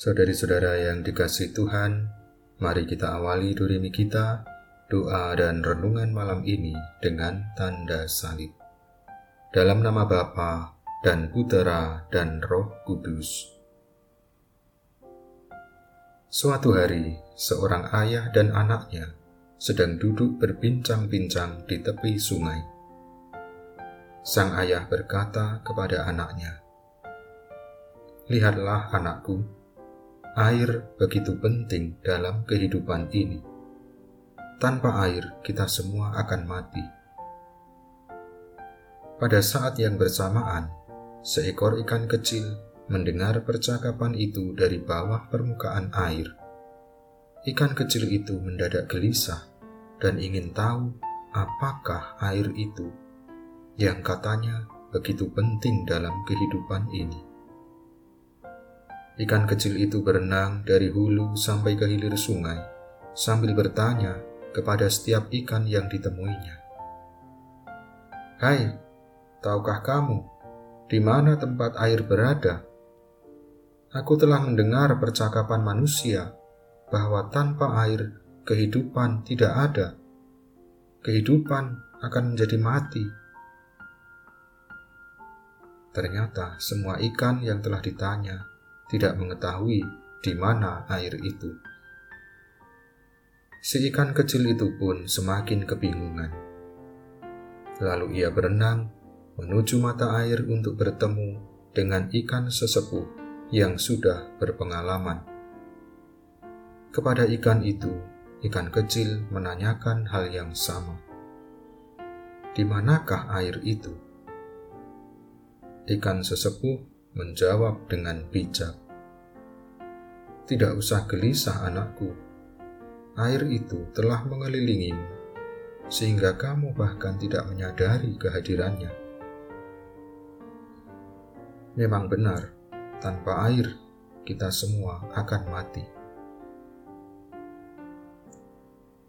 Saudari-saudara yang dikasih Tuhan, mari kita awali durimi kita, doa dan renungan malam ini dengan tanda salib. Dalam nama Bapa dan Putera dan Roh Kudus. Suatu hari, seorang ayah dan anaknya sedang duduk berbincang-bincang di tepi sungai. Sang ayah berkata kepada anaknya, "Lihatlah, anakku, air begitu penting dalam kehidupan ini. Tanpa air, kita semua akan mati." Pada saat yang bersamaan, seekor ikan kecil mendengar percakapan itu dari bawah permukaan air. Ikan kecil itu mendadak gelisah dan ingin tahu apakah air itu yang katanya begitu penting dalam kehidupan ini. Ikan kecil itu berenang dari hulu sampai ke hilir sungai sambil bertanya kepada setiap ikan yang ditemuinya. Hai, tahukah kamu di mana tempat air berada? Aku telah mendengar percakapan manusia bahwa tanpa air kehidupan tidak ada. Kehidupan akan menjadi mati. Ternyata semua ikan yang telah ditanya tidak mengetahui di mana air itu. Si ikan kecil itu pun semakin kebingungan. Lalu ia berenang menuju mata air untuk bertemu dengan ikan sesepuh yang sudah berpengalaman. Kepada ikan itu, ikan kecil menanyakan hal yang sama. Di manakah air itu? Ikan sesepuh menjawab dengan bijak. Tidak usah gelisah anakku, air itu telah mengelilingimu, sehingga kamu bahkan tidak menyadari kehadirannya. Memang benar, tanpa air kita semua akan mati.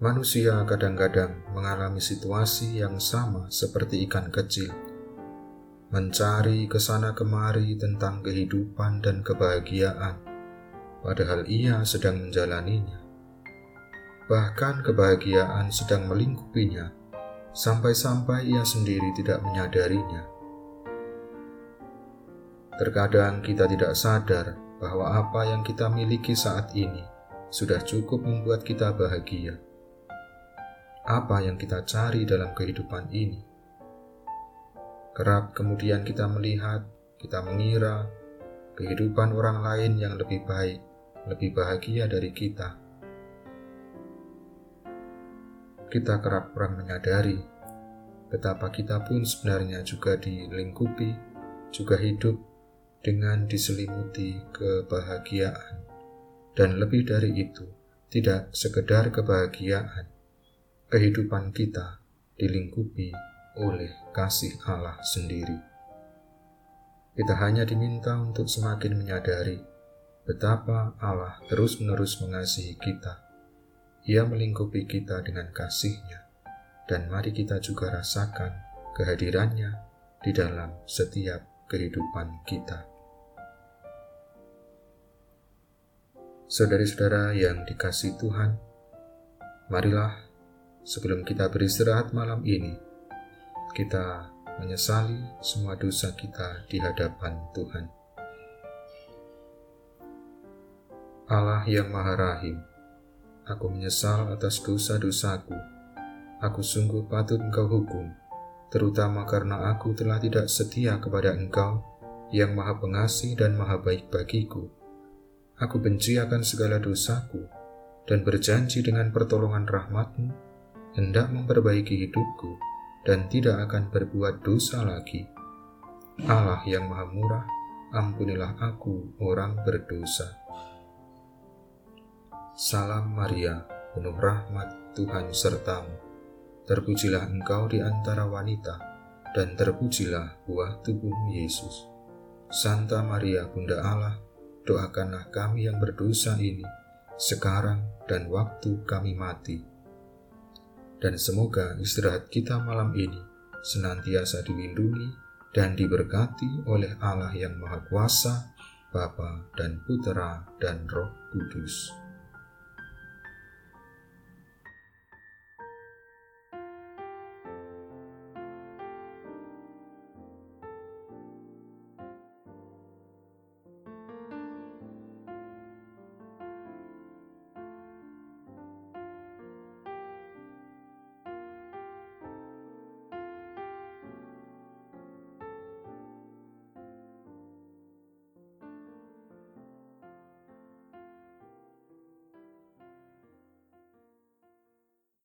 Manusia kadang-kadang mengalami situasi yang sama seperti ikan kecil, mencari ke sana kemari tentang kehidupan dan kebahagiaan, padahal ia sedang menjalaninya. Bahkan kebahagiaan sedang melingkupinya, sampai-sampai ia sendiri tidak menyadarinya. Terkadang kita tidak sadar bahwa apa yang kita miliki saat ini sudah cukup membuat kita bahagia apa yang kita cari dalam kehidupan ini. Kerap kemudian kita melihat, kita mengira kehidupan orang lain yang lebih baik, lebih bahagia dari kita. Kita kerap kurang menyadari betapa kita pun sebenarnya juga dilingkupi, juga hidup dengan diselimuti kebahagiaan. Dan lebih dari itu, tidak sekedar kebahagiaan, kehidupan kita dilingkupi oleh kasih Allah sendiri. Kita hanya diminta untuk semakin menyadari betapa Allah terus-menerus mengasihi kita. Ia melingkupi kita dengan kasihnya, dan mari kita juga rasakan kehadirannya di dalam setiap kehidupan kita. Saudari-saudara yang dikasih Tuhan, marilah sebelum kita beristirahat malam ini, kita menyesali semua dosa kita di hadapan Tuhan. Allah yang Maha Rahim, aku menyesal atas dosa-dosaku. Aku sungguh patut Engkau hukum, terutama karena aku telah tidak setia kepada Engkau yang Maha Pengasih dan Maha Baik bagiku. Aku benci akan segala dosaku dan berjanji dengan pertolongan rahmatmu hendak memperbaiki hidupku dan tidak akan berbuat dosa lagi. Allah yang Maha Murah, ampunilah aku, orang berdosa. Salam Maria, penuh rahmat Tuhan sertamu. Terpujilah engkau di antara wanita, dan terpujilah buah tubuhmu Yesus. Santa Maria, Bunda Allah, doakanlah kami yang berdosa ini, sekarang dan waktu kami mati dan semoga istirahat kita malam ini senantiasa dilindungi dan diberkati oleh Allah yang Maha Kuasa, Bapa dan Putera dan Roh Kudus